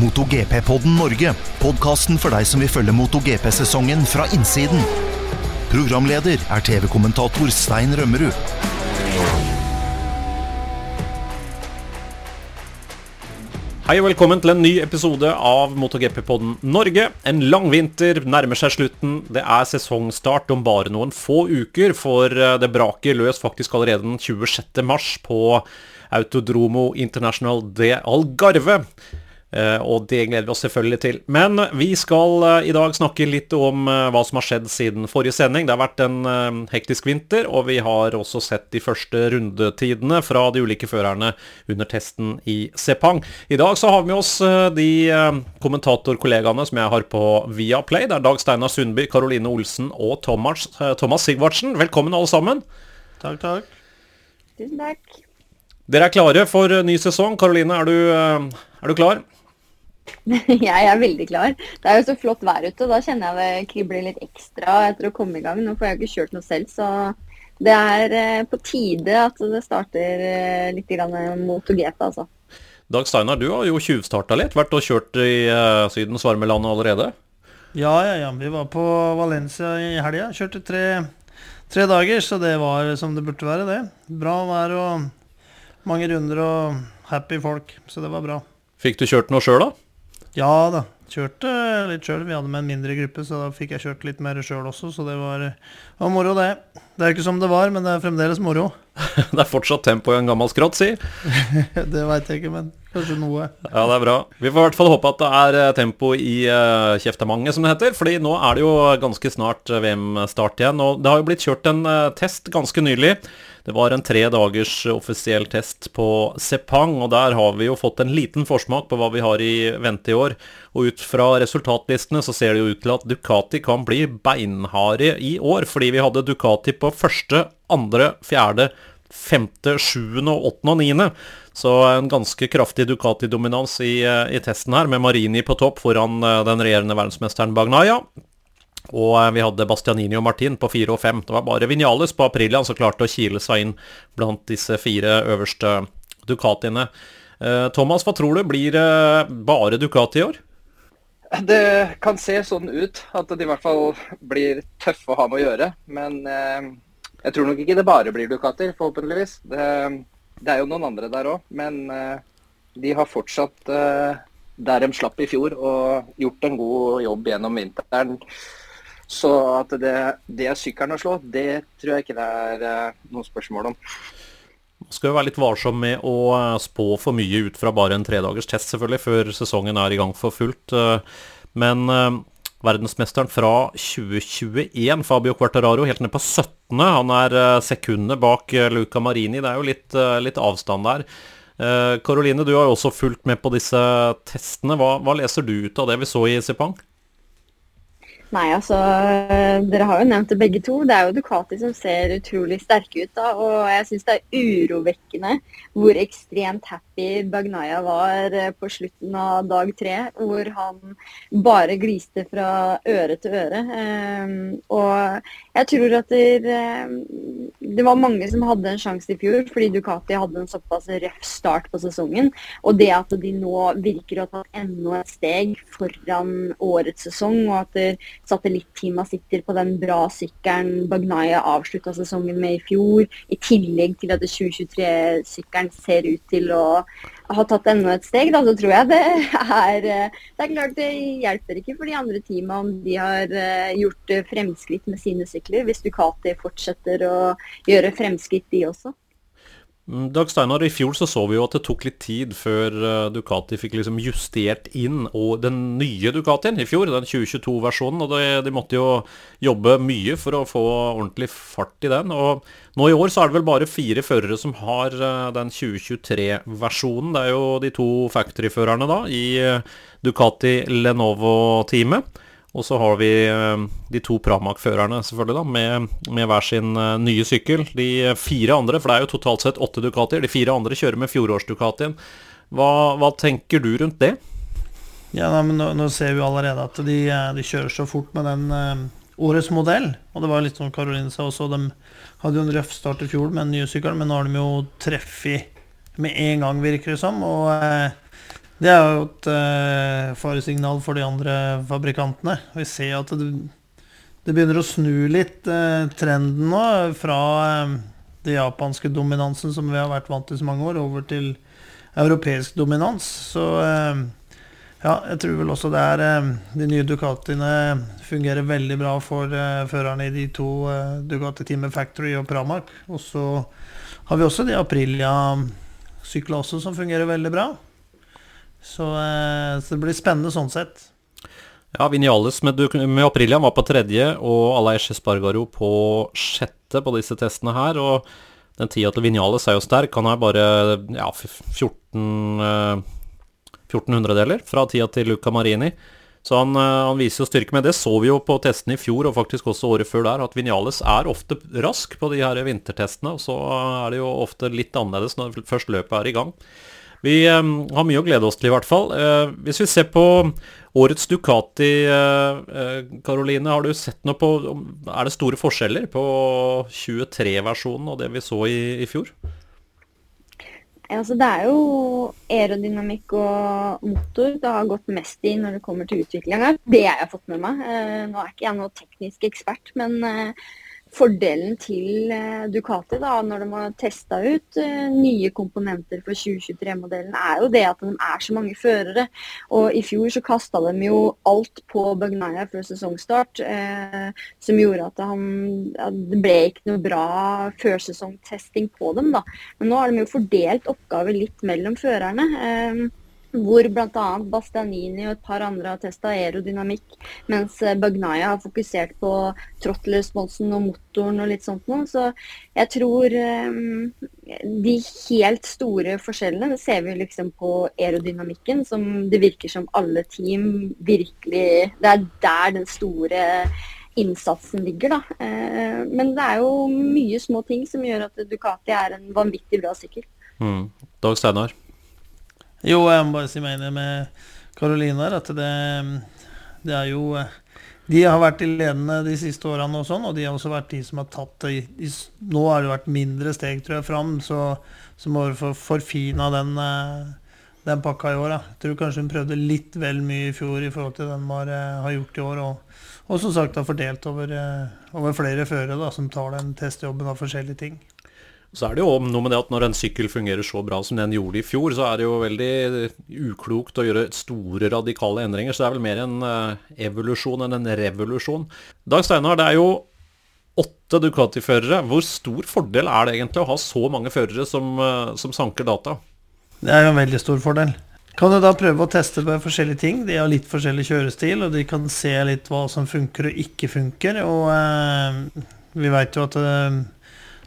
MotoGP-podden Norge. Podkasten for deg som vil følge MotoGP-sesongen fra innsiden. Programleder er TV-kommentator Stein Rømmerud. Hei og velkommen til en ny episode av MotoGP-podden Norge. En lang vinter nærmer seg slutten. Det er sesongstart om bare noen få uker, for eh, det braker løs faktisk allerede den 26. mars på Autodromo International de Algarve. Eh, og det gleder vi oss selvfølgelig til. Men vi skal eh, i dag snakke litt om eh, hva som har skjedd siden forrige sending. Det har vært en hektisk vinter, og vi har også sett de første rundetidene fra de ulike førerne under testen i Sepang. I dag så har vi med oss de kommentatorkollegaene som jeg har på Viaplay. Det er Dag Steinar Sundby, Karoline Olsen og Thomas, Thomas Sigvardsen. Velkommen alle sammen. Takk, takk. Tusen takk. Dere er klare for ny sesong. Karoline, er du, er du klar? Jeg er veldig klar. Det er jo så flott vær ute. Da kjenner jeg det kribler litt ekstra etter å komme i gang. Nå får jeg ikke kjørt noe selv, så det er eh, på tide at det starter litt litt MotoGP, altså. Dag Steinar, du har jo tjuvstarta litt. Vært og kjørt i Sydens varme land allerede? Ja, ja, ja. Vi var på Valencia i helga. Kjørte tre, tre dager, så det var som det burde være, det. Bra vær og mange runder og happy folk, så det var bra. Fikk du kjørt noe sjøl, da? Ja da. Kjørte litt sjøl. Vi hadde med en mindre gruppe, så da fikk jeg kjørt litt mer sjøl også. Så det var, var, moro, det. Det er ikke som det var, men det er fremdeles moro. det er fortsatt tempo i en gammel skrott, si. det veit jeg ikke, men kanskje noe. Ja, det er bra. Vi får i hvert fall håpe at det er eh, tempo i uh, kjeftemanget, som det heter. fordi nå er det jo ganske snart eh, VM-start igjen. Og det har jo blitt kjørt en uh, test ganske nylig. Det var en tre dagers offisiell test på Sepang, og der har vi jo fått en liten forsmak på hva vi har i vente i år. Og ut fra resultatlistene så ser det jo ut til at Ducati kan bli beinharde i år, fordi vi hadde Ducati på første, andre, fjerde, femte, sjuende, åttende og niende. Så en ganske kraftig Ducati-dominans i, i, testen her, med Marini på topp foran eh, den regjerende verdensmesteren Bagnaya. Og eh, vi hadde Bastianini og Martin på fire og fem. Det var bare Vinales på Aprilian som klarte å kile seg inn blant disse fire øverste Ducatiene. Eh, Thomas, hva tror du? Blir det bare Ducati i år? Det kan se sånn ut at de i hvert fall blir tøffe å ha med å gjøre. Men eh, jeg tror nok ikke det bare blir Ducati, forhåpentligvis. Det, det er jo noen andre der òg, men de har fortsatt der de slapp i fjor og gjort en god jobb gjennom vinteren. Så at det, det er sykkelen å slå, det tror jeg ikke det er uh, noe spørsmål om. Man skal jo være litt varsom med å eh, spå for mye ut fra bare en tredagers test, selvfølgelig, før sesongen er i gang for fullt. Eh, men verdensmesteren fra 2021, Fabio Quartararo, helt ned på 17., han er sekundet bak Luca Marini. Det er jo litt, litt avstand der. Karoline, du har jo også fulgt med på disse testene. Hva, hva leser du ut av det vi så i Sepang? Nei, altså Dere har jo nevnt det begge to. Det er jo Ducati som ser utrolig sterke ut. da, Og jeg syns det er urovekkende hvor ekstremt happy Bagnaya var eh, på slutten av dag tre. Hvor han bare gliste fra øre til øre. Um, og jeg tror at det, ehm, det, var mange som hadde en sjanse i fjor, fordi Ducati hadde en såpass røff start på sesongen. Og det at de nå virker å tatt enda et steg foran årets sesong, og at satellittteama sitter på den bra sykkelen Bagnaya avslutta sesongen med i fjor, i tillegg til at 2023-sykkelen ser ut til å ha tatt enda et steg, da, så tror jeg det er Det er klart det hjelper ikke for de andre teamene om de har eh, gjort fremskritt med sine sykler, hvis Ducati fortsetter å gjøre fremskritt, de også. Mm, Dag Steinar, i fjor så, så vi jo at det tok litt tid før eh, Ducati fikk liksom justert inn og den nye Ducatien i fjor, den 2022-versjonen. og de, De måtte jo jobbe mye for å få ordentlig fart i den. og Nå i år så er det vel bare fire førere som har eh, den 2023-versjonen. Det er jo de to factory-førerne da i eh, Ducati Lenovo-teamet. Og så har vi eh, de to Pramac-førerne selvfølgelig da, med, med, hver sin eh, nye sykkel. De fire andre, for det er jo totalt sett åtte Ducatier, de fire andre kjører med fjorårs-Ducatien. Hva, hva, tenker du rundt det? Ja, nei, men nå, nå, ser vi allerede at de, eh, de, kjører så fort med den uh, årets modell. Og det var litt som Karoline sa også, de hadde jo en røff start i fjor med den nye sykkelen, men nå har de jo treffet med en gang, virker det som. Og uh, Det er jo et uh, faresignal for de andre fabrikantene. Vi ser at det, det begynner å snu litt uh, trenden nå fra uh, den japanske dominansen som vi har vært vant til så mange år, over til europeisk dominans. Så ja, jeg tror vel også det er De nye Ducatiene fungerer veldig bra for førerne i de to Ducati Teamet Factory og Pramark. Og så har vi også de Aprilia-syklene også som fungerer veldig bra. Så, eh, så, det blir spennende sånn sett. Ja, Vinales med, med Aprilian var på tredje, og Aleix Espargaro på sjette på disse testene her. Og den tida til Vinales er jo sterk. Han er bare ja, 14, eh, 14 deler fra tida til Luca Marini. Så han, eh, han, viser jo styrke. med det så vi jo på testene i fjor, og faktisk også året før der, at Vinales er ofte rask på de her vintertestene. Og så er det jo ofte litt annerledes når først løpet er i gang. Vi um, har mye å glede oss til, i hvert fall. Uh, hvis vi ser på årets Ducati, Karoline, uh, har du sett noe på Er det store forskjeller på 23-versjonen og det vi så i, i fjor? Altså, det er jo aerodynamikk og motor det har gått mest i når det kommer til utviklinga. Det jeg har fått med meg. Nå er ikke jeg noen teknisk ekspert, men Fordelen til eh, Ducati da, når de har testa ut uh, nye komponenter for 2023-modellen, er jo det at de er så mange førere. Og I fjor så kasta de jo alt på Bagnaia før sesongstart, eh, som gjorde at han, at det ble ikke noe bra førsesongtesting på dem. da. Men nå har de jo fordelt oppgaver litt mellom førerne. Uh, hvor bl.a. Bastianini og et par andre har testa aerodynamikk, mens eh, Bagnaya har fokusert på trottelresponsen og motoren og litt sånt noe. Så jeg tror um, de helt store forskjellene ser vi liksom på aerodynamikken, som det virker som alle team virkelig Det er der den store innsatsen ligger, da. Uh, men det er jo mye små ting som gjør at Ducati er en vanvittig bra sykkel. Mm. Dag Steinar? Jo, jeg må bare si meg enig med Karoline her, at det, det, er jo De har vært de ledende de siste årene, og sånn, og de har også vært de som har tatt det i, Nå har det vært mindre steg, tror jeg, fram, så, så må du få forfina den, den pakka i år. Da. Jeg tror kanskje hun prøvde litt vel mye i fjor i forhold til den man har, har gjort i år. Og, og som sagt har fordelt over, over flere førere som tar den testjobben av forskjellige ting. Så er det jo noe med det at når en sykkel fungerer så bra som den gjorde i fjor, så er det jo veldig uklokt å gjøre store radikale endringer. Så det er vel mer en eh, evolusjon enn en revolusjon. Dag Steinar, det er jo åtte Ducati-førere. Hvor stor fordel er det egentlig å ha så mange førere som, eh, som sanker data? Det er jo en veldig stor fordel. Kan du da prøve å teste på forskjellige ting. De har litt forskjellig kjørestil, og de kan se litt hva som funker og ikke funker. Og eh, vi veit jo at eh,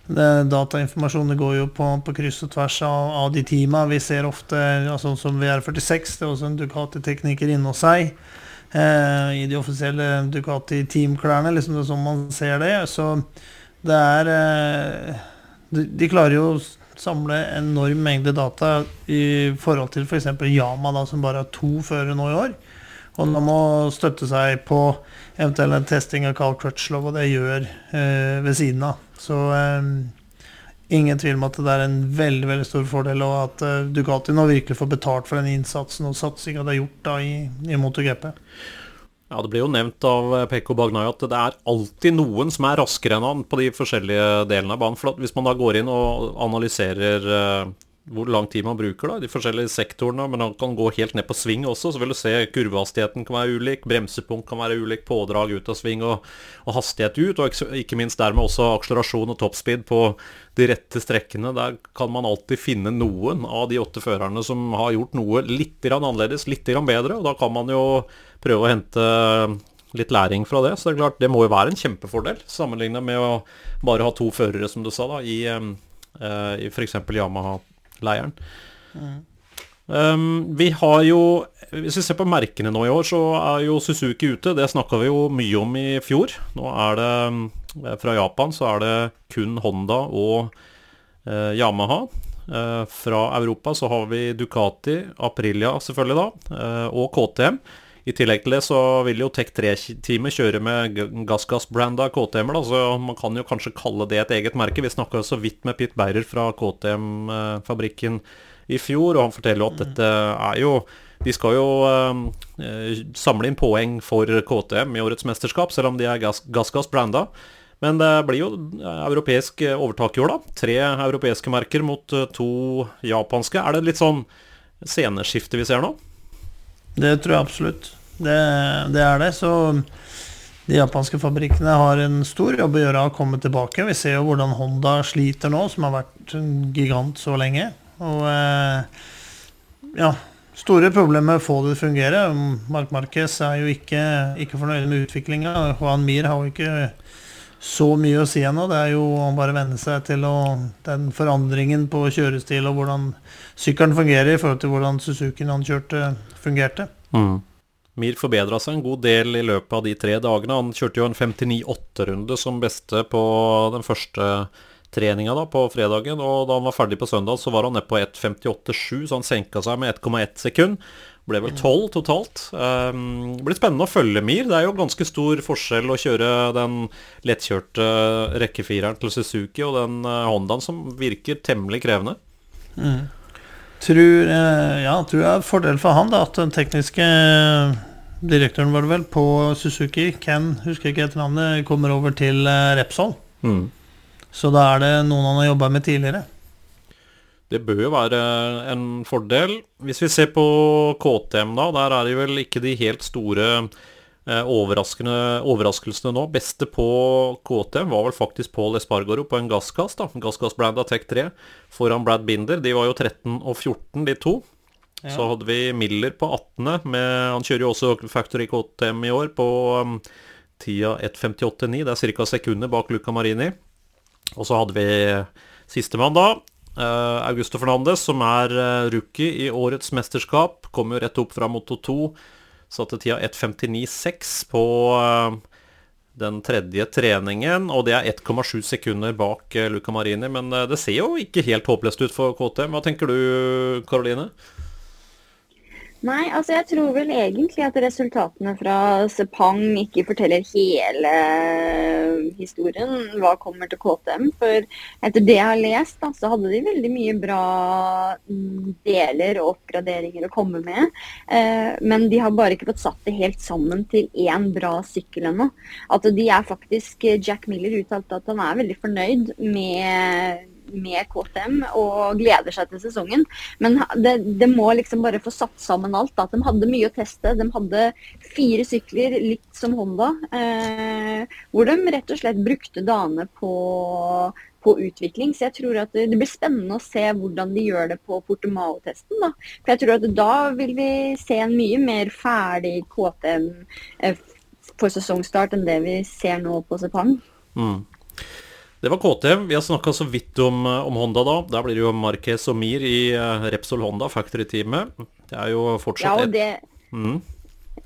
Datainformasjonen går jo på, på, kryss og tvers av, av de teama. Vi ser ofte, altså, som VR46, det er også en Ducati-tekniker inne hos seg. Eh, I de offisielle Ducati-teamklærne, liksom det er sånn man ser det. Så det er eh, de, de, klarer jo å samle enorm mengde data i forhold til f.eks. For Yama, da, som bare har to førere nå i år. Og nå må støtte seg på eventuell testing av Carl Crutchlow, og det gjør eh, ved siden av. Så eh, ingen tvil om at det er en veldig veldig stor fordel, og at eh, Ducati nå virkelig får betalt for den innsatsen og satsinga de har gjort da i, i MotoGP. Ja, Det ble jo nevnt av eh, Pekko Bagnai at det er alltid noen som er raskere enn han på de forskjellige delene av banen. For Hvis man da går inn og analyserer uh, hvor lang tid man bruker da, de forskjellige sektorene. Men han kan gå helt ned på sving også, så vil du se kurvehastigheten kan være ulik, bremsepunkt kan være ulik, pådrag ut av sving og, og hastighet ut. Og ikke minst dermed også akselerasjon og toppspeed på de rette strekkene. Der kan man alltid finne noen av de åtte førerne som har gjort noe litt annerledes, litt bedre. Og da kan man jo prøve å hente litt læring fra det. Så det er klart, det må jo være en kjempefordel, sammenlignet med å bare ha to førere, som du sa, da, i, uh, i f.eks. Yamaha leiren. Mm. Um, vi har jo Hvis vi ser på merkene nå i år, så er jo Suzuki ute. Det snakka vi jo mye om i fjor. Nå er det eh, Fra Japan så er det kun Honda og eh, Yamaha. Eh, fra Europa så har vi Ducati, Aprilia selvfølgelig da, eh, og KTM. I tillegg til det så vil jo Tech 3-teamet kjøre med GassGass-branda KTM-er. Så man kan jo kanskje kalle det et eget merke. Vi snakka så vidt med Pitt Beirer fra KTM-fabrikken i fjor, og han forteller jo at dette er jo De skal jo eh, samle inn poeng for KTM i årets mesterskap, selv om de er gassgass branda. Men det blir jo europeisk overtak i år, da. Tre europeiske merker mot to japanske. Er det litt sånn sceneskifte vi ser nå? Det tror jeg absolutt. Det, det er det. Så de japanske fabrikkene har en stor jobb å gjøre å komme tilbake. Vi ser jo hvordan Honda sliter nå, som har vært en gigant så lenge. Og eh, ja, store problemer med å få det til å fungere. Mark Marquez er jo ikke, ikke fornøyd med utviklinga. Juan Mir har jo ikke så mye å si ennå. Det er jo å bare venne seg til å, den forandringen på kjørestil og hvordan sykkelen fungerer i forhold til hvordan Suzukien han kjørte, fungerte. Mm. Mir forbedra seg en god del i løpet av de tre dagene. Han kjørte jo en 59-8-runde som beste på den første treninga da, på fredagen. Og da han var ferdig på søndag, så var han nede på 1.58,7, så han senka seg med 1,1 sekund. Ble vel tolv totalt. Um, det blir spennende å følge Mir. Det er jo ganske stor forskjell å kjøre den lettkjørte rekkefireren til Suzuki og den uh, Hondaen som virker temmelig krevende. Mm. Tror, uh, ja, tror jeg er fordel for han da, at den tekniske uh, direktøren var det vel på Suzuki, Ken, husker ikke helt navnet, kommer over til Repsol. Mm. Så da er det noen han har jobba med tidligere. Det bør jo være en fordel. Hvis vi ser på KTM, da, der er det vel ikke de helt store eh, overraskelsene nå. Beste på KTM var vel faktisk Paul Espargaro på en gassgass. da, Gassgass-branda Tech 3 foran Brad Binder. De var jo 13 og 14, de to. Ja. Så hadde vi Miller på 18. Med, han kjører jo også Factory KTM i år på um, tida 1.58,9. Det er ca. sekunder bak Luca Marini. Og så hadde vi sistemann, da. Uh, Augusto Fernandes, som er uh, rookie i årets mesterskap, Kommer jo rett opp fra Moto 2. Satte tida 1.59,6 på uh, den tredje treningen, og det er 1,7 sekunder bak Luca Marini. Men det ser jo ikke helt håpløst ut for KTM. Hva tenker du, Karoline? Nei, altså jeg tror vel egentlig at resultatene fra Sepang ikke forteller hele historien. Hva kommer til KTM. For etter det jeg har lest, da, så hadde de veldig mye bra deler og oppgraderinger å komme med. Eh, men de har bare ikke fått satt det helt sammen til én bra sykkel ennå. At de er faktisk Jack Miller uttalte at han er veldig fornøyd med med KTM og gleder seg til sesongen. Men det, det, må liksom bare få satt sammen alt. At de hadde mye å teste. De hadde fire sykler, litt som Honda, eh, hvor de rett og slett brukte dagene på, på utvikling. Så jeg tror at det, blir spennende å se hvordan de gjør det på Portimao-testen. da. For jeg tror at da vil vi se en mye mer ferdig KTM eh, for sesongstart enn det vi ser nå på Sepang. Mm. Det var KTM. Vi har snakka så vidt om, eh, om, Honda da. Der blir det jo Marquez og Mir i uh, Repsol Honda Factory-teamet. Det er jo fortsatt Ja, og det... Mm.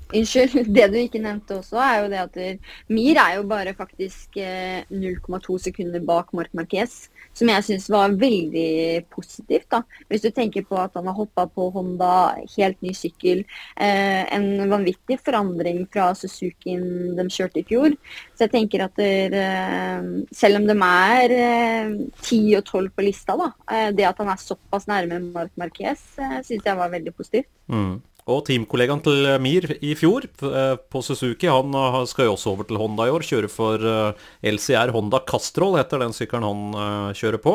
Unnskyld. Det du ikke nevnte også, er jo det at Mir er jo bare faktisk 0,2 eh, sekunder bak Mark Marquez som jeg syns var veldig positivt. da. Hvis du tenker på at han har hoppa på Honda, helt ny sykkel. Eh, en vanvittig forandring fra Suzukien de kjørte i fjor. Så jeg tenker at der, eh, selv om de er eh, 10 og 12 på lista, da, eh, det at han er såpass nærme Mark Marquez, eh, syns jeg var veldig positivt. Mm. Og teamkollegaen til Mir i fjor, eh, på Suzuki, han eh, skal jo også over til Honda i år. Kjøre for eh, LCR Honda Castrol, heter den sykkelen han kjører på.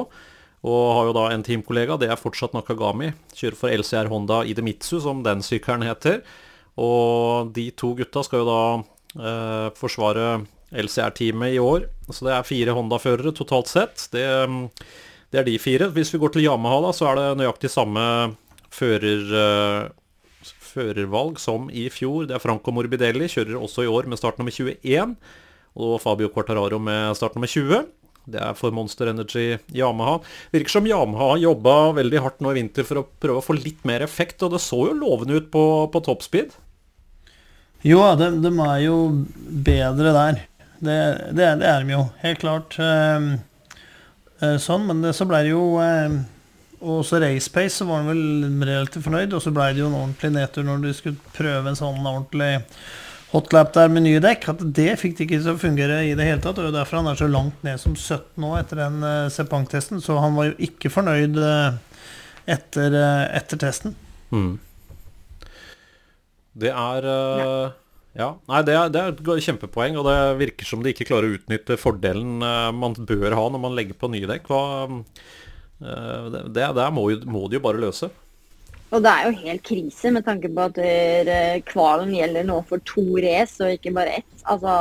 Og har jo da en teamkollega, det er fortsatt Nakagami. Kjører for LCR Honda Idemitsu, som den sykkelen heter. Og de to gutta skal jo da eh, forsvare LCR-teamet i år. Så det er fire Honda-førere totalt sett. Det, det, er de fire. Hvis vi går til Yamaha, da, så er det nøyaktig samme fører førervalg som i fjor. Det er Franco Morbidelli, kjører også i år med start nummer 21. Og Fabio Quartararo med start nummer 20. Det er for Monster Energy Yamaha. Virker som Yamaha jobba veldig hardt nå i vinter for å prøve å få litt mer effekt, og det så jo lovende ut på, på toppspeed. Jo, de, de, er jo bedre der. Det, det, det er de jo, helt klart. Uh, uh, sånn, men det, så ble det jo uh, og så RacePace så var han vel relativt fornøyd, og så ble det jo en ordentlig nedtur når du skulle prøve en sånn ordentlig hotlap der med nye dekk. At det fikk det ikke til å fungere i det hele tatt. Og det er derfor han er så langt ned som 17 nå etter den uh, Sepang-testen. Så han var jo ikke fornøyd uh, etter, uh, etter testen. Mm. Det er uh, ja. Nei, det er, det er, et kjempepoeng, og det virker som de ikke klarer å utnytte fordelen man bør ha når man legger på nye dekk. Hva, det, det må, jo, må de jo bare løse. Og det er jo helt krise med tanke på at kvalen gjelder nå for to race og ikke bare ett. Altså,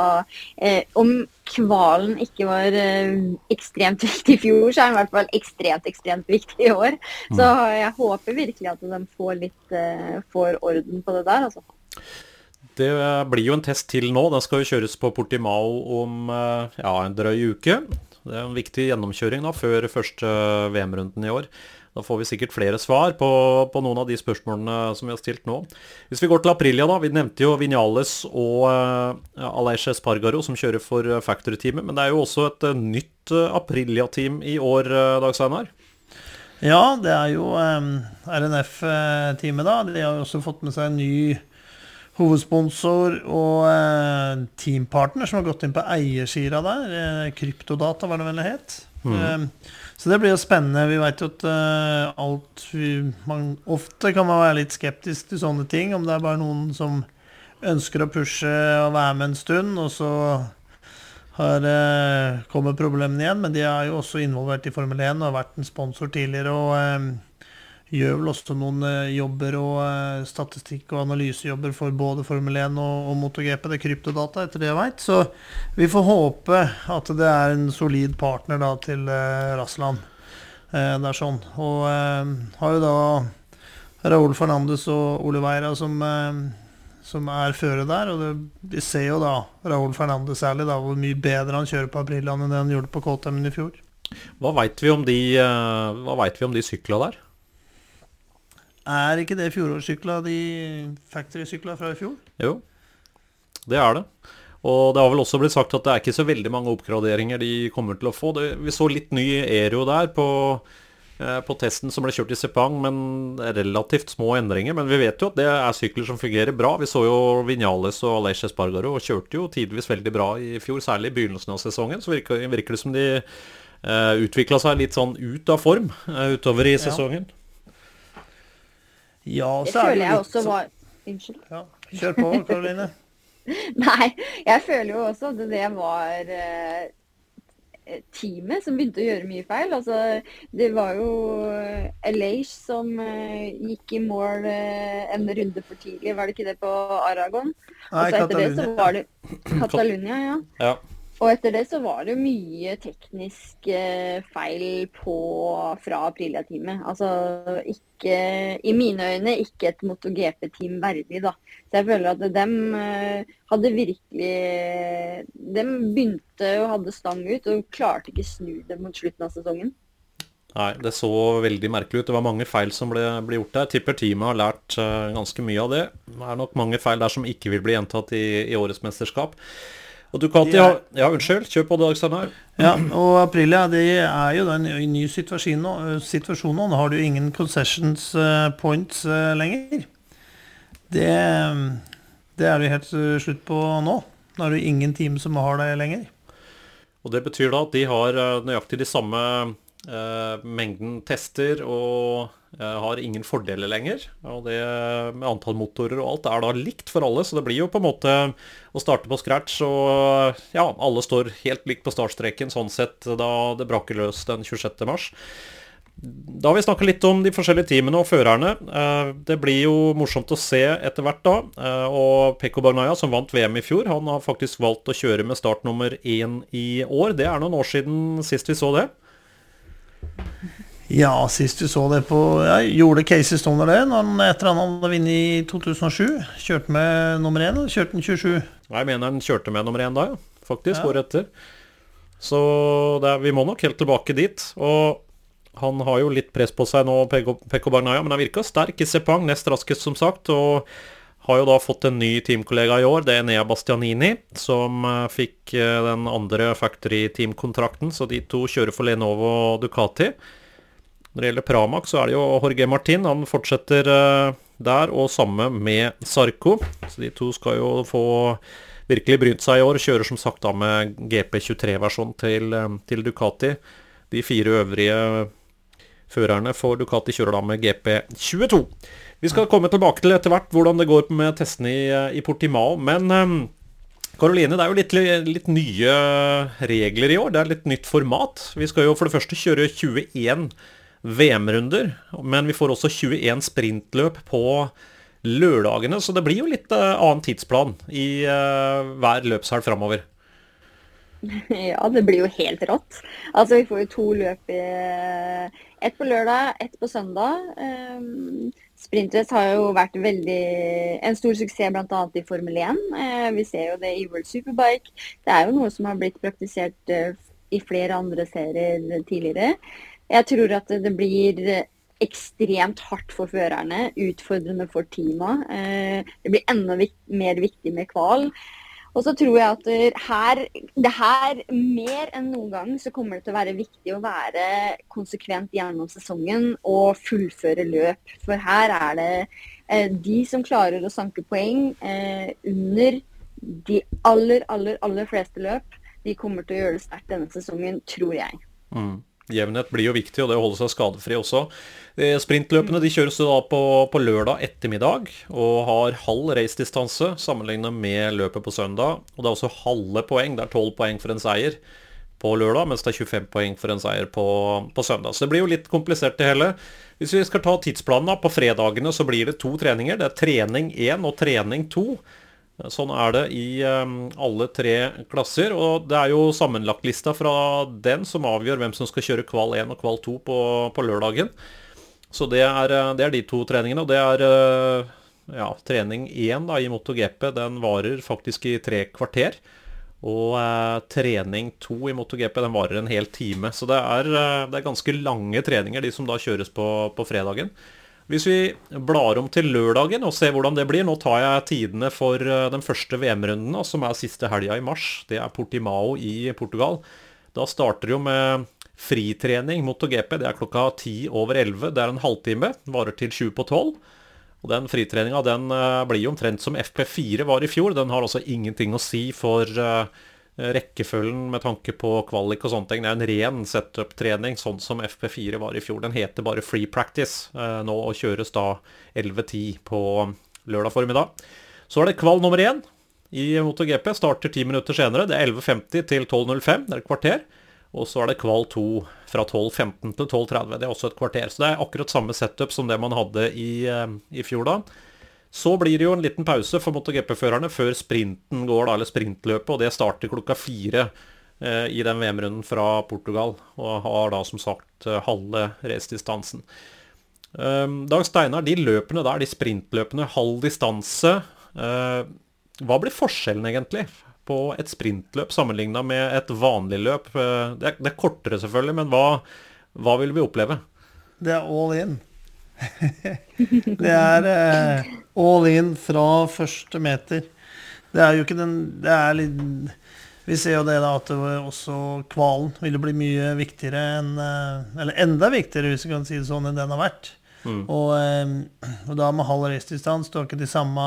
eh, om kvalen ikke var eh, ekstremt viktig i fjor, så er den i hvert fall ekstremt, ekstremt viktig i år. Mm. Så jeg håper virkelig at de får litt eh, får orden på det der, altså. Det blir jo en test til nå. Den skal jo kjøres på Portimao om eh, ja, en drøy uke. Det er en viktig gjennomkjøring da, før første VM-runden i år. Da får vi sikkert flere svar på, på, noen av de spørsmålene som vi har stilt nå. Hvis vi går til Aprilia, da. Vi nevnte jo Vinales og uh, Aleix Espargaro som kjører for uh, Factory-teamet. Men det er jo også et uh, nytt uh, Aprilia-team i år, uh, Dag Steinar? Ja, det er jo um, RNF-teamet, da. De har jo også fått med seg en ny hovedsponsor og eh, teampartner som har gått inn på eiersida der. Eh, kryptodata, var det vel det het. Mm. Eh, så det blir jo spennende. Vi veit jo at alt man, Ofte kan man være litt skeptisk til sånne ting. Om det er bare noen som ønsker å pushe og være med en stund, og så har kommer problemene igjen. Men de er jo også involvert i Formel 1 og har vært en sponsor tidligere. og gjør vel også noen uh, jobber og uh, statistikk- og analysejobber for både Formel 1 og, og MotoGP. Det er kryptodata, etter det jeg veit. Så vi får håpe at det er en solid partner da, til uh, Rassland. det er sånn. Og har jo da Raúl Fernandes og Oliveira som, som er føre der. Og vi ser jo da Raúl Fernandes særlig da, hvor mye bedre han kjører på Aprilland enn det han gjorde på KTM i fjor. Hva veit vi om de, de sykla der? Er ikke det fjorårssykla, de factory-sykla fra i fjor? Jo, det er det. Og det har vel også blitt sagt at det er ikke så veldig mange oppgraderinger de kommer til å få. Det, vi så litt ny Aero der på, eh, på, testen som ble kjørt i Sepang, men relativt små endringer. Men vi vet jo at det er sykler som fungerer bra. Vi så jo Vinales og Aleix Espargaro og kjørte jo tidvis veldig bra i fjor, særlig i begynnelsen av sesongen. Så virker, virker det som de eh, utvikla seg litt sånn ut av form eh, utover i sesongen. Ja. Ja, det føler jeg også var Unnskyld. Ja, kjør på, Karoline. Nei, jeg føler jo også at det var uh, teamet som begynte å gjøre mye feil. Altså, det var jo Elage som uh, gikk i mål uh, en runde for tidlig, var det ikke det på Aragon? Nei, Catalunya. Catalunya, ja. ja. Og etter det så var det mye teknisk eh, feil på, fra Aprilia-teamet. Altså ikke, i mine øyne, ikke et MotoGP-team verdig, da. Så jeg føler at dem eh, hadde virkelig De begynte og hadde stang ut, og klarte ikke snu det mot slutten av sesongen. Nei, det så veldig merkelig ut. Det var mange feil som ble, ble gjort der. Tipper teamet har lært uh, ganske mye av det. Det er nok mange feil der som ikke vil bli gjentatt i, i årets mesterskap. Og Ducati har Ja, unnskyld. Kjør på, Dag Steinar. Ja, og Aprilia det er jo en ny situasjon nå. Situasjon nå. har du ingen concessions eh, points eh, lenger. Det, det er det helt slutt på nå. Nå er det ingen team som har det lenger. Og Det betyr da at de har eh, nøyaktig de samme eh, mengden tester og har ingen fordeler lenger. Og det med antall motorer og alt er da likt for alle, så det blir jo på en måte å starte på scratch. Og ja, alle står helt likt på startstreken sånn sett da det braker løs den 26. mars. Da har vi snakka litt om de forskjellige teamene og førerne. Eh, det blir jo morsomt å se etter hvert da. Eh, og Pekko Bagnaya, som vant VM i fjor, han har faktisk valgt å kjøre med startnummer én i år. Det er noen år siden sist vi så det. Ja, sist du så det på ja, Gjorde Casey Stoner det når han, etter han hadde vunnet i 2007? Kjørte med nummer én, eller kjørte han 27? Jeg mener han kjørte med nummer én da, ja. Faktisk, ja. året etter. Så er, vi må nok helt tilbake dit. Og han har jo litt press på seg nå, Pekko Bagnaya, men han virka sterk i Sepang, nest raskest, som sagt. og har jo da fått en ny teamkollega i år, det er Nea Bastianini, som uh, fikk uh, den andre factory team-kontrakten. Så de to kjører for Lenovo og Ducati. Når det gjelder Pramac, så er det jo Jorge Martin. Han fortsetter uh, der, og samme med Sarko. Så de to skal jo få virkelig brynt seg i år. Kjører som sagt da med GP23-versjon til, uh, til, Ducati. De fire øvrige Førerne for Ducati kjører da med GP22. Vi skal komme tilbake til etter hvert hvordan det går med testene i, i Portimao. Men Karoline, det er jo litt, litt, nye regler i år. Det er litt nytt format. Vi skal jo for det første kjøre 21 VM-runder, men vi får også 21 sprintløp på lørdagene. Så det blir jo litt uh, annen tidsplan i uh, hver løpshelg framover. Ja, det blir jo helt rått. Altså, vi får jo to løp i Ett på lørdag, ett på søndag. Um, Sprintrace har jo vært veldig, en stor suksess bl.a. i Formel 1. Uh, vi ser jo det i World Superbike. Det er jo noe som har blitt praktisert i flere andre serier tidligere. Jeg tror at det blir ekstremt hardt for førerne, utfordrende for teama. Uh, det blir enda mer viktig med kval. Og så tror jeg at her, det her, mer enn noen gang, så kommer det til å være viktig å være konsekvent gjennom sesongen og fullføre løp. For her er det eh, de som klarer å sanke poeng eh, under de aller, aller, aller fleste løp, de kommer til å gjøre det sterkt denne sesongen, tror jeg. Mm. Jevnhet blir jo viktig, og det å holde seg skadefri også. Eh, sprintløpene de kjøres da på, på, lørdag ettermiddag og har halv racedistanse sammenlignet med løpet på søndag. Og det er også halve poeng. Det er 12 poeng for en seier på lørdag, mens det er 25 poeng for en seier på, på søndag. Så det blir jo litt komplisert det hele. Hvis vi skal ta tidsplanen, da, på fredagene så blir det to treninger. Det er trening 1 og trening 2. Sånn er det i um, alle tre klasser. Og det er jo sammenlagtlista fra den som avgjør hvem som skal kjøre kval 1 og kval 2 på, på lørdagen. Så det er, eh, det er, de to treningene. Og det er uh, ja, trening 1 da, i MotoGP. Den varer faktisk i tre kvarter. Og eh, trening 2 i MotoGP den varer en hel time. Så det er, det er ganske lange treninger, de som da kjøres på, på fredagen. Hvis vi blar om til lørdagen og ser hvordan det blir Nå tar jeg tidene for eh, den første VM-runden, som er siste helga i mars. Det er Portimao i Portugal. Da starter det jo med fritrening mot GP. Det er klokka ti over elleve. Det er en halvtime. Varer til sju på tolv. Og Den fritreninga den eh, blir omtrent som FP4 var i fjor. Den har altså ingenting å si for Eh, rekkefølgen med tanke på kvalik og sånne ting. Det er en ren setup-trening, sånn som FP4 var i fjor. Den heter bare free practice eh, nå og kjøres da 11.10 på lørdag formiddag. Så er det kval nummer én i MotoGP. Starter ti minutter senere. Det er 11.50 til 12.05. Det er et kvarter. Og så er det kval 2 fra 12.15 til 12.30. Det er også et kvarter. Så det er akkurat samme setup som det man hadde i, eh, i fjor da. Så blir det jo en liten pause for MotoGP-førerne før sprinten går, da, eller sprintløpet, og det starter klokka fire eh, i den VM-runden fra Portugal, og har da som sagt eh, halve racedistansen. Eh, Dag Steinar, de løpene der, de sprintløpene, halv distanse, eh, hva blir forskjellen egentlig på et sprintløp sammenligna med et vanlig løp? Eh, det er, det er, kortere selvfølgelig, men hva, hva vil vi oppleve? Det er all in. det er eh, all in fra første meter. Det er jo ikke den Det er litt Vi ser jo det da at det også kvalen ville bli mye viktigere enn eh, Eller enda viktigere, hvis vi kan si det sånn, enn den har vært. Mm. Og, eh, og, da med halv racedistans, du har ikke de samme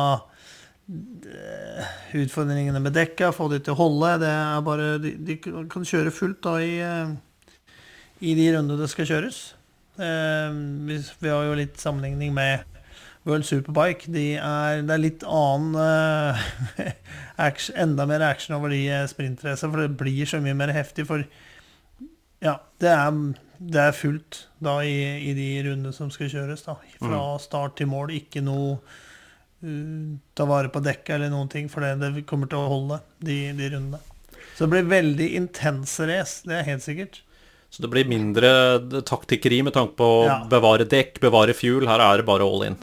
eh, utfordringene med dekka, få de til å holde. Det er bare De, de kan kjøre fullt da i, i de rundene det skal kjøres. Eh, vi, har jo litt sammenligning med World Superbike. De er, det er litt annen uh, action, Enda mer action over de eh, sprintracene, for det blir så mye mer heftig. For ja, det er, det er fullt da i, i, de rundene som skal kjøres. da Fra mm. start til mål. Ikke noe uh, ta vare på dekket eller noen ting, for det, det kommer til å holde de, de rundene. Så det blir veldig intense race, det er helt sikkert. Så det blir mindre taktikkeri med tanke på å ja. bevare dekk, bevare fuel. Her er det bare all in.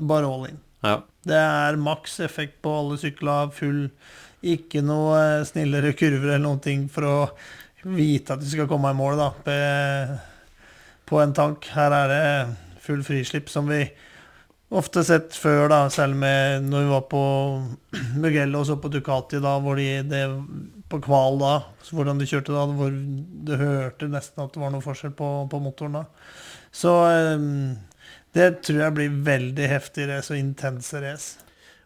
Bare all in. Ja. Det er maks effekt på alle sykler, full Ikke noe eh, snillere kurver eller noen ting for å vite at du skal komme i mål da, på en tank. Her er det full frislipp, som vi ofte sett før, da, selv med når vi var på Mugello og så på Ducati, da, hvor de, det på kval da, hvordan de kjørte da, hvor du hørte nesten at det var noe forskjell på, på motoren da. Så um, det tror jeg blir veldig heftig race og intense race.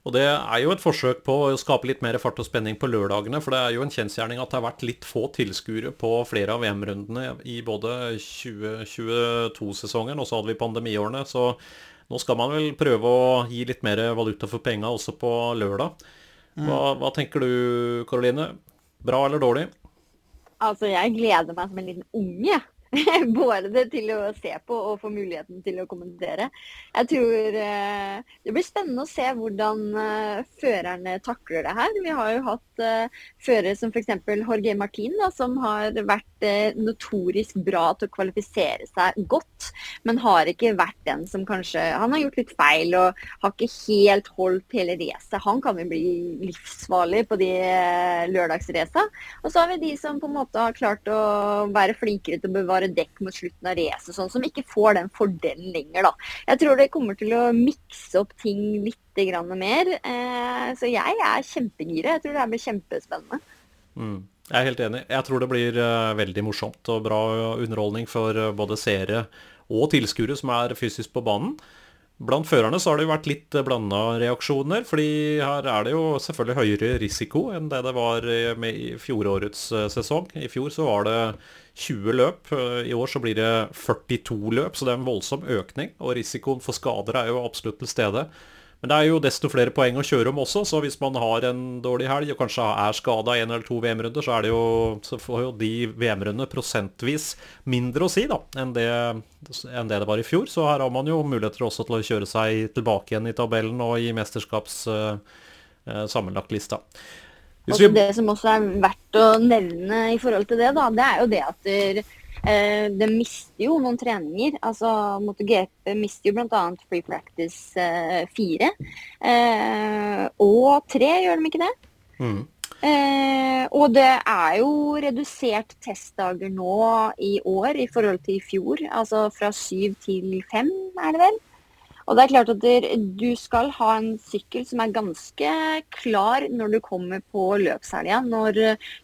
Og det er jo et forsøk på å skape litt mer fart og spenning på lørdagene. For det er jo en kjensgjerning at det har vært litt få tilskuere på flere av VM-rundene i både 2022-sesongen, og så hadde vi pandemiårene. Så nå skal man vel prøve å gi litt mer valuta for penga også på lørdag. Hva, hva tenker du, Karoline? Bra eller dårlig? Altså, jeg gleder meg som en liten unge. Både til å se på og få muligheten til å kommentere. Jeg tror eh, det blir spennende å se hvordan eh, førerne takler det her. Vi har jo hatt eh, førere som f.eks. Jorge Martin, da, som har vært notorisk bra til å kvalifisere seg godt, men har ikke vært den som kanskje Han har gjort litt feil og har ikke helt holdt hele racet. Han kan jo bli livsfarlig på de lørdagsraca. Og så har vi de som på en måte har klart å være flinkere til å bevare dekk mot slutten av racet, sånn, som ikke får den fordelen lenger. da. Jeg tror det kommer til å mikse opp ting litt mer. Eh, så jeg er kjempegira. Jeg tror det blir kjempespennende. Mm. Jeg er helt enig. Jeg tror det blir uh, veldig morsomt og bra underholdning for uh, både seere og tilskuere som er fysisk på banen. Blant førerne så har det jo vært litt blanda reaksjoner, fordi her er det jo selvfølgelig høyere risiko enn det det var med i fjorårets sesong. I fjor så var det 20 løp, i år så blir det 42 løp, så det er en voldsom økning. Og risikoen for skader er jo absolutt til stede. Men det er jo desto flere poeng å kjøre om også, så hvis man har en dårlig helg og kanskje er skada en eller to VM-runder, så, så får jo de VM-rundene prosentvis mindre å si da, enn det, enn det, det var i fjor. Så her har man jo muligheter også til å kjøre seg tilbake igjen i tabellen og i mesterskaps uh, sammenlagtlista. Vi... det som også er verdt å nevne i forhold til det, da, det er jo det at Eh, det mister jo noen treninger. altså MotoGP mister jo bl.a. Free Practice eh, 4. Eh, og 3, gjør de ikke det? Mm. Eh, og det er jo redusert testdager nå i år i forhold til i fjor. Altså fra syv til fem, er det vel? Og det er klart at du skal ha en sykkel som er ganske klar når du kommer på løpshelga. Når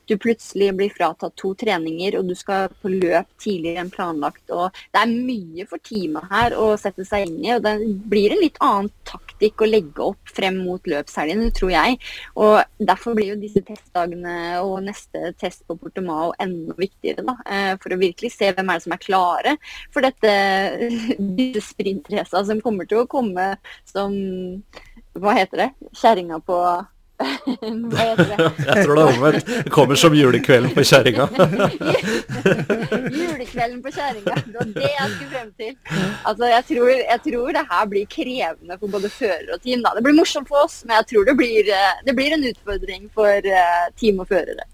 du plutselig blir fratatt to treninger og du skal på løp tidligere enn planlagt. Og det er mye for teamet her å sette seg inn i. Og det blir en litt annen taktikk å legge opp frem mot løpshelgen, tror jeg. Og derfor blir jo disse testdagene og neste test på Portomao enda viktigere. da, eh, For å virkelig se hvem er det som er klare for dette, disse sprintracene som kommer til å komme som Hva heter det? Kjerringa på hva heter det? Jeg tror det er omvendt. Kommer som julekvelden på kjerringa. julekvelden på kjerringa. Det var det jeg skulle frem til. Altså, jeg tror, jeg tror, det her blir krevende for både fører og team. Da. Det blir morsomt for oss, men jeg tror det blir, eh, det blir en utfordring for uh, team og førere.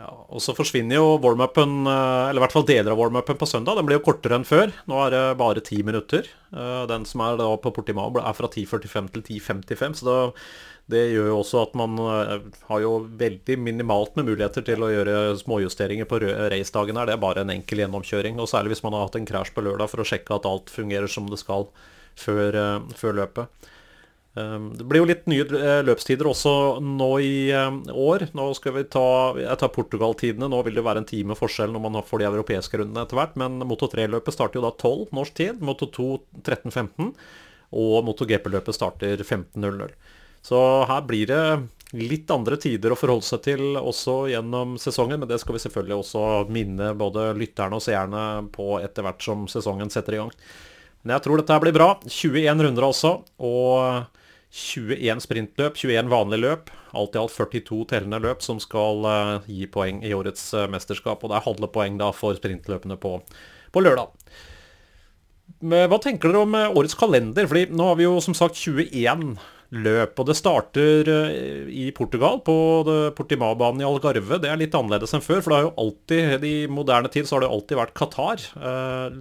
Ja, og så forsvinner jo warm-upen, eh, eller i hvert fall deler av warm-upen på søndag. Den blir jo kortere enn før. Nå er det bare ti minutter. Eh, den som er da på Portimao er fra 10.45 til 10.55, så da, det gjør jo også at man eh, har jo veldig minimalt med muligheter til å gjøre småjusteringer på racedagen her. Det er bare en enkel gjennomkjøring, og særlig hvis man har hatt en krasj på lørdag for å sjekke at alt fungerer som det skal før, før løpet. Ehm, det blir jo litt nye eh, løpstider også nå i år. Nå skal vi ta Jeg tar Portugal-tidene. Nå vil det være en time forskjell når man får de europeiske rundene etter hvert. Men Moto 3-løpet starter jo da 12 norsk tid. Moto 2 13.15. Og Moto GP-løpet starter 15.00. Så her blir det litt andre tider å forholde seg til også gjennom sesongen. Men det skal vi selvfølgelig også minne både lytterne og seerne på etter hvert som sesongen setter i gang. Men jeg tror dette blir bra. 21 runder altså. Og 21 sprintløp, 21 vanlige løp. Alt i alt 42 tellende løp som skal uh, gi poeng i årets uh, mesterskap. Og det er halve poeng da for sprintløpene på, på lørdag. Men hva tenker dere om uh, årets kalender? Fordi nå har vi jo som sagt 21 løp. Og det starter i Portugal, på Portimao-banen i Algarve. Det er litt annerledes enn før, for det har jo alltid, i moderne tid så har det alltid vært Qatar.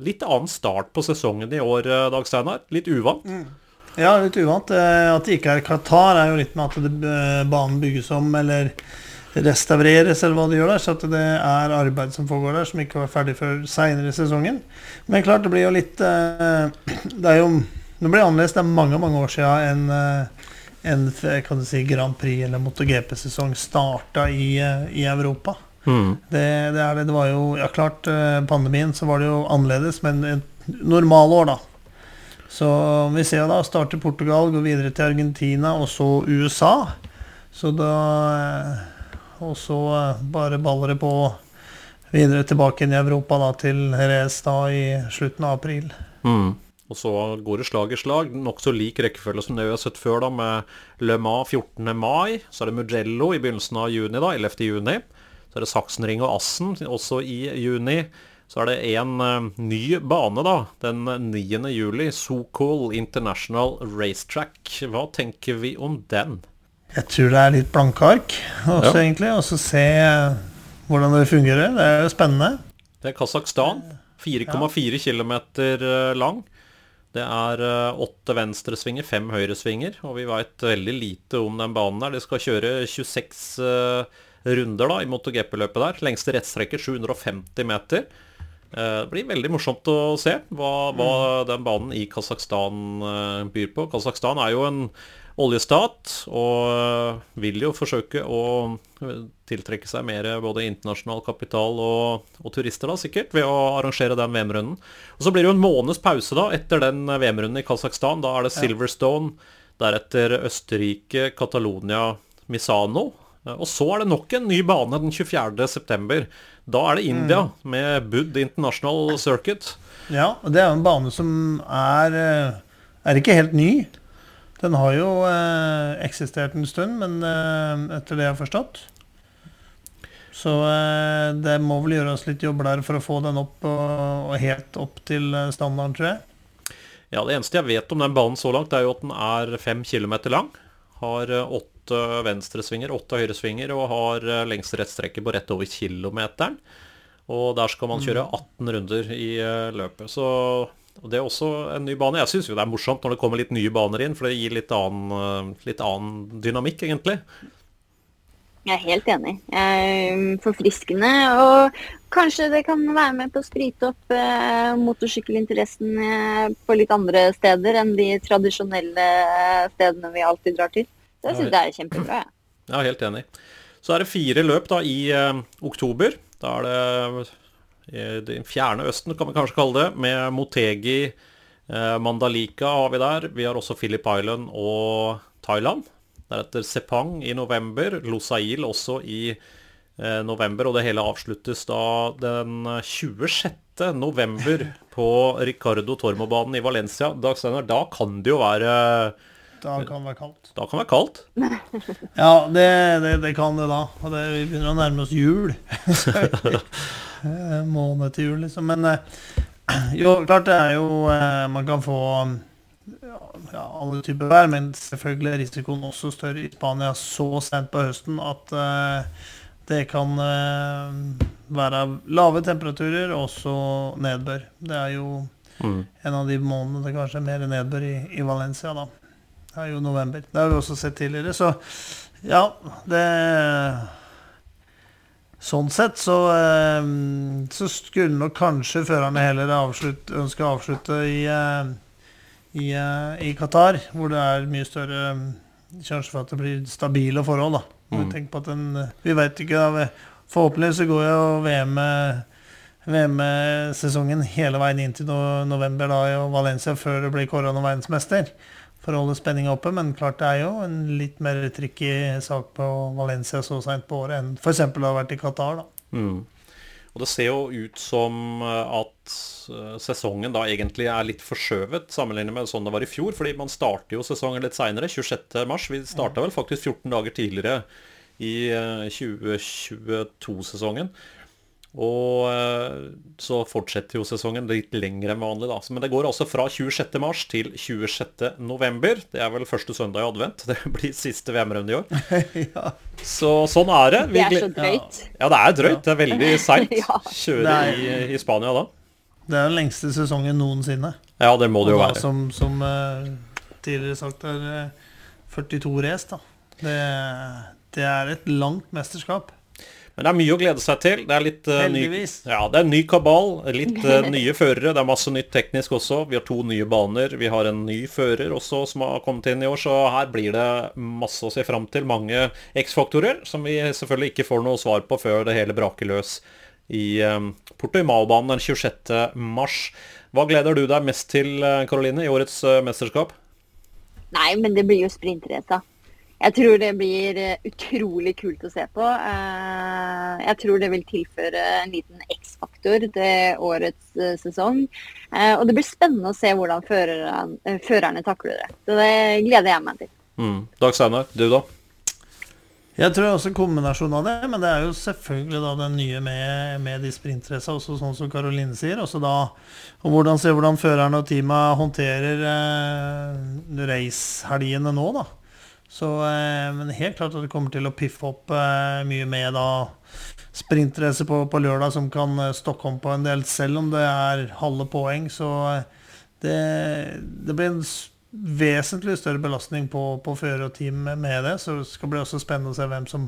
Litt annen start på sesongen i år, Dag Steinar. Litt uvant. Mm. Ja, litt uvant. Eh, at det ikke er Qatar, er jo litt med at det, eh, banen bygges om eller restaureres, eller hva de gjør der. Så at det er arbeid som foregår der, som ikke var ferdig før seinere i sesongen. Men klart, det blir jo litt eh, Det er jo Det blir annerledes. Det er mange, mange år siden en, en kan du si, Grand Prix eller MotoGP-sesong starta i, i Europa. Mm. Det, det, er det. Det var jo Ja, klart, pandemien så var det jo annerledes, men et normalår, da Så vi ser jo da starter Portugal, går videre til Argentina og så USA. Så da eh, Og så eh, bare baller det på videre tilbake inn i Europa da til Jerez da i slutten av april. Mm. Og så går det slag i slag. Nokså lik rekkefølge som det vi har sett før, da, med Le Mans 14. mai. Så er det Mugello i begynnelsen av juni, da, 11. juni. Så er det Saksenring og Assen også i juni. Så er det en uh, ny bane, da. Den 9. juli. Sokol International Racetrack. Hva tenker vi om den? Jeg tror det er litt blanke ark også, Ja. egentlig. Og så se eh, hvordan det fungerer. Det er jo spennende. Det er Kasakhstan. 4,4 km eh, lang. Det er eh, åtte venstresvinger, fem høyresvinger, og vi veit veldig lite om den banen der. De skal kjøre 26 eh, runder da i MotoGP-løpet der. Lengste rettstrekker 750 meter. Eh, Det blir veldig morsomt å se hva, hva den banen i Kasakhstan byr på. Kasakhstan er jo en oljestat og vil jo forsøke å eh, tiltrekke seg mer både internasjonal kapital og, og turister, da sikkert, ved å arrangere den VM-runden. Og Så blir det jo en måneds pause da etter den VM-runden i Kasakhstan. Da er det Silverstone, deretter Østerrike, Catalonia, Misano. Eh, Og så er det nok en ny bane den 24.9. Da er det India med Bud International Circuit. Ja, og det er en bane som er eh, Er ikke helt ny. Den har jo eh, eksistert en stund, men eh, etter det jeg har forstått. Så eh, det må vel gjøres litt jobb der for å få den opp og, og helt opp til eh, standarden, tror jeg. Ja, Det eneste jeg vet om den banen så langt, er jo at den er fem kilometer lang. Har eh, åtte venstresvinger, åtte høyresvinger og har eh, lengste rettstrekke på rett over kilometeren. Og der skal man kjøre 18 runder i løpet. Så og det er også en ny bane. Jeg syns jo det er morsomt når det kommer litt nye baner inn, for det gir litt annen, eh, litt annen dynamikk, egentlig. Jeg er helt enig. Eh, Forfriskende. Og kanskje det kan være med på å sprite opp eh, motorsykkelinteressen på litt andre steder enn de tradisjonelle stedene vi alltid drar til. Så jeg syns det er kjempebra. Ja. Ja, helt enig. Så er det fire løp da i oktober. Da er det den fjerne østen, kan vi kanskje kalle det, med Motegi, eh, Mandalika har vi der. Vi har også Philip Island og Thailand. Deretter Sepang i november, Losail også i eh, november, og det hele avsluttes da den 26. november på Ricardo Tormo-banen i Valencia. Da kan det jo være Da kan det være kaldt. Da kan det være kaldt. Ja, det, det, det kan det da. Og det, vi begynner å nærme oss jul. Eh, Måned til jul, liksom. Men eh, jo, klart det er jo eh, Man kan få ja, alle typer vær, men selvfølgelig er risikoen også større i Spania så sent på høsten at det kan være lave temperaturer og også nedbør. Det er jo Mm. en av de månedene det kanskje er mer nedbør i, i Valencia, da. Det er jo november. Det har vi også sett tidligere. Så ja, det Sånn sett så, eh, så skulle nok kanskje førerne heller avslutt, ønske å avslutte i, eh, i, eh, i Qatar, hvor det er mye større sjanse for at det blir stabile forhold. da. Mm. Vi på at den, vi vet ikke, da. vi- Forhåpentligvis så går jo VM-sesongen VM-sesongen hele veien inn til november da i Valencia før det blir kåra noen verdensmester. For å holde spenninga oppe, men klart det er jo en litt mer tricky sak på Valencia så seint på året enn f.eks. det har vært i Qatar. da. Mm. Og det ser jo ut som eh, at eh, sesongen da egentlig er litt forskjøvet sammenlignet med sånn det var i fjor. Fordi man starter jo sesongen litt seinere, 26.3. Vi starta vel faktisk 14 dager tidligere i eh, 2022-sesongen. Og eh, så fortsetter jo sesongen litt lenger enn vanlig, da. Men det går altså fra 26. mars til 26. november. Det er vel første søndag i advent. Det blir siste VM-runde i år. ja. Så sånn er det. Det er så drøyt. ja, det er drøyt. Det er veldig seint. Kjøre er- i, i Spania da. Det er den lengste sesongen noensinne. Ja, det må det jo da, være. Som, som eh, tidligere sagt, er eh, 42 race, da. Det, det er et langt mesterskap. Men det er mye å glede seg til. Det er litt uh, ny, ja, det er en ny kabal, litt uh, nye førere. Det er masse nytt teknisk også. Vi har to nye baner. Vi har en ny fører også som har kommet inn i år, så her blir det masse å se fram til. Mange X-faktorer som vi selvfølgelig ikke får noe svar på før det hele braker løs i Porto-Mao-banen den 26. mars. Hva gleder du deg mest til, Karoline, i årets mesterskap? Nei, men det blir jo sprintrace. Jeg tror det blir eh, utrolig kult å se på. Eh, jeg tror det vil tilføre en liten X-faktor til årets eh, sesong. Og det blir spennende å se hvordan førerne, førerne takler det. Så det gleder jeg meg til. Mm. Dag Steinar, du da? Jeg tror også kombinasjon av det, men det er jo selvfølgelig da den nye med, med de sprintracene, også sånn som Karoline sier. Også da, og hvordan se hvordan førerne og teamet håndterer eh, racehelgene nå, da. Så, eh, men helt klart at det kommer til å piffe opp eh, mye med da sprintrace på, på, lørdag som kan eh, stokke om på en del, selv om det er halve poeng. Så det, det blir en vesentlig større belastning på, på fører og team med det. Så det skal bli også spennende å se hvem som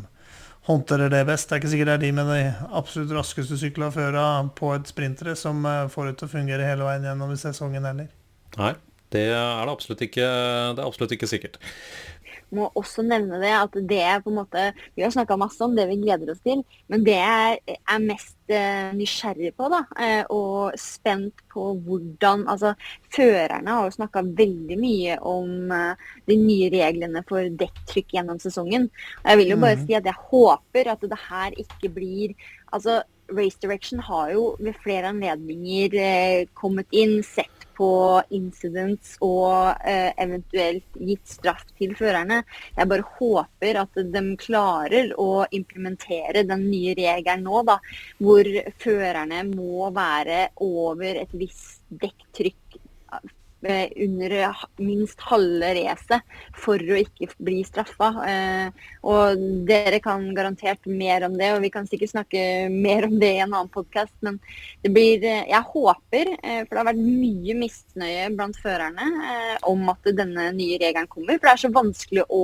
håndterer det best. Det er ikke sikkert det er de med de absolutt raskeste og føra på et sprintere som får det til å fungere hele veien gjennom sesongen heller. Nei, det er det absolutt ikke, det er absolutt ikke sikkert må også nevne det at det er på en måte Vi har snakka masse om det vi gleder oss til, men det jeg er mest uh, nysgjerrig på, da, uh, og spent på hvordan Altså, førerne har jo snakka veldig mye om uh, de nye reglene for dekktrykk gjennom sesongen. Og jeg vil jo bare mm. si at jeg håper at det her ikke blir Altså, Race Direction har jo ved flere anledninger kommet inn, sett på incidents og eh, eventuelt gitt straff til førerne. Jeg bare håper at de klarer å implementere den nye regelen nå, da, hvor førerne må være over et visst dekktrykk under minst halve racet for å ikke bli straffa. Eh, og dere kan garantert mer om det, og vi kan sikkert snakke mer om det i en annen podkast. Men det blir eh, Jeg håper, for det har vært mye misnøye blant førerne om at denne nye regelen kommer. For det er så vanskelig å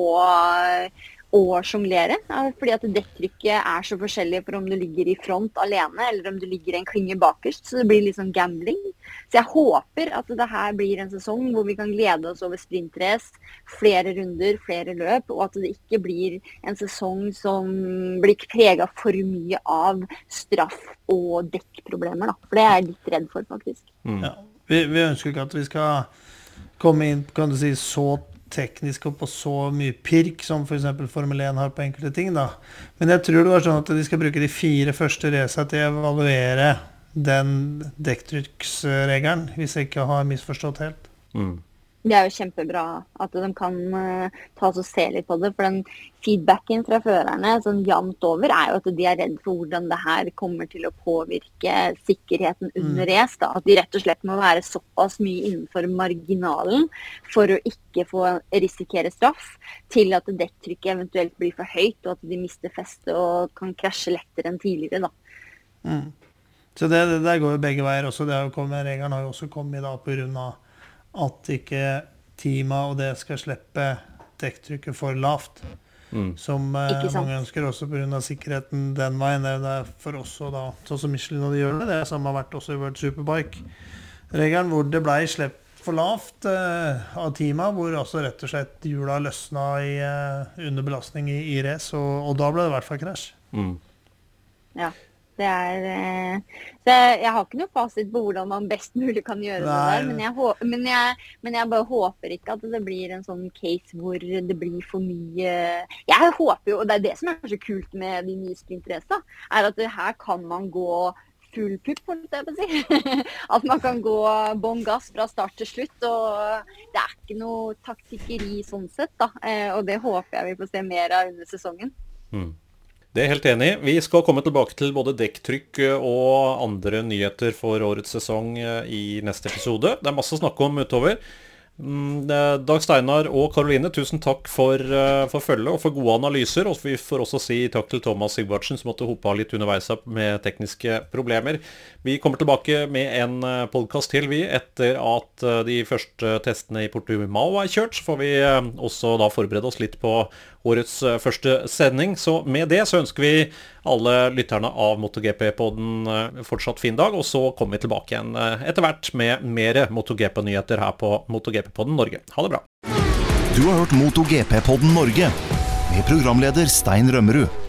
å sjonglere. Fordi at dekkrykket er så forskjellig for om du ligger i front alene eller om du ligger i en klynge bakerst. Så det blir litt sånn gambling. Så jeg håper at det her blir en sesong hvor vi kan glede oss over sprintrace, flere runder, flere løp, og at det ikke blir en sesong som blir prega for mye av straff og dekkproblemer. Da. For det er jeg litt redd for, faktisk. Mm. Ja, vi, vi ønsker ikke at vi skal komme inn kan du si, så teknisk og på så mye pirk som f.eks. For Formel 1 har på enkelte ting. da. Men jeg tror det var sånn at de skal bruke de fire første raca til å evaluere den dekktrykksregelen, hvis jeg ikke har misforstått helt. Mm det er jo kjempebra at de kan uh, ta oss og se litt på det. For den feedbacken fra førerne sånn jevnt over er jo at de er redd for hvordan det her kommer til å påvirke sikkerheten under mm. race. Da. At de rett og slett må være såpass mye innenfor marginalen for å ikke få risikere straff, til at dekktrykket eventuelt blir for høyt, og at de mister festet og kan krasje lettere enn tidligere. da. Mm. Så det, det, der går jo begge veier også. Det har jo kommet, Regelen har jo også kommet da pga at ikke Tima og det skal slippe dekktrykket for lavt. Mm. Som eh, mange ønsker også pga. sikkerheten den veien. Det er for oss og da, sånn som Michelin og de gjør det. Det er samme har vært også i World Superbike-regelen, hvor det ble sluppet for lavt eh, av teama, hvor også rett og slett hjula løsna i, eh, under belastning i, i race, og, og, da ble det i hvert fall krasj. Mm. Ja. Det er, eh, så jeg, jeg, har ikke noe fasit på hvordan man best mulig kan gjøre Nei. det der. Men jeg, men, jeg, men jeg, bare håper ikke at det blir en sånn case hvor det blir for mye Jeg håper jo, og det er det som er så kult med de nye sprintracene, er at her kan man gå full pupp, holdt jeg på å si. At man kan gå bånn gass fra start til slutt. og Det er ikke noe taktikkeri sånn sett. da, eh, Og det håper jeg vi får se mer av under sesongen. Mm. Det er helt enig. Vi skal komme tilbake til både dekktrykk og andre nyheter for årets sesong eh, i neste episode. Det er masse å snakke om utover. Mm, Dag Steinar og Karoline, tusen takk for, uh, for følget og for gode analyser. Og vi får også si takk til Thomas Sigvartsen, som måtte hoppe av litt underveis med tekniske problemer. Vi kommer tilbake med en eh, podkast til, vi, etter at de første testene i Portimao er kjørt. Så får vi også da forberede oss litt på årets første sending. Så med det så ønsker vi alle lytterne av MotoGP-podden eh, fortsatt fin dag. Og så kommer vi tilbake igjen eh, etter hvert med mer MotoGP-nyheter her på MotoGP-podden Norge. Ha det bra. Du har hørt MotoGP-podden Norge med programleder Stein Rømmerud.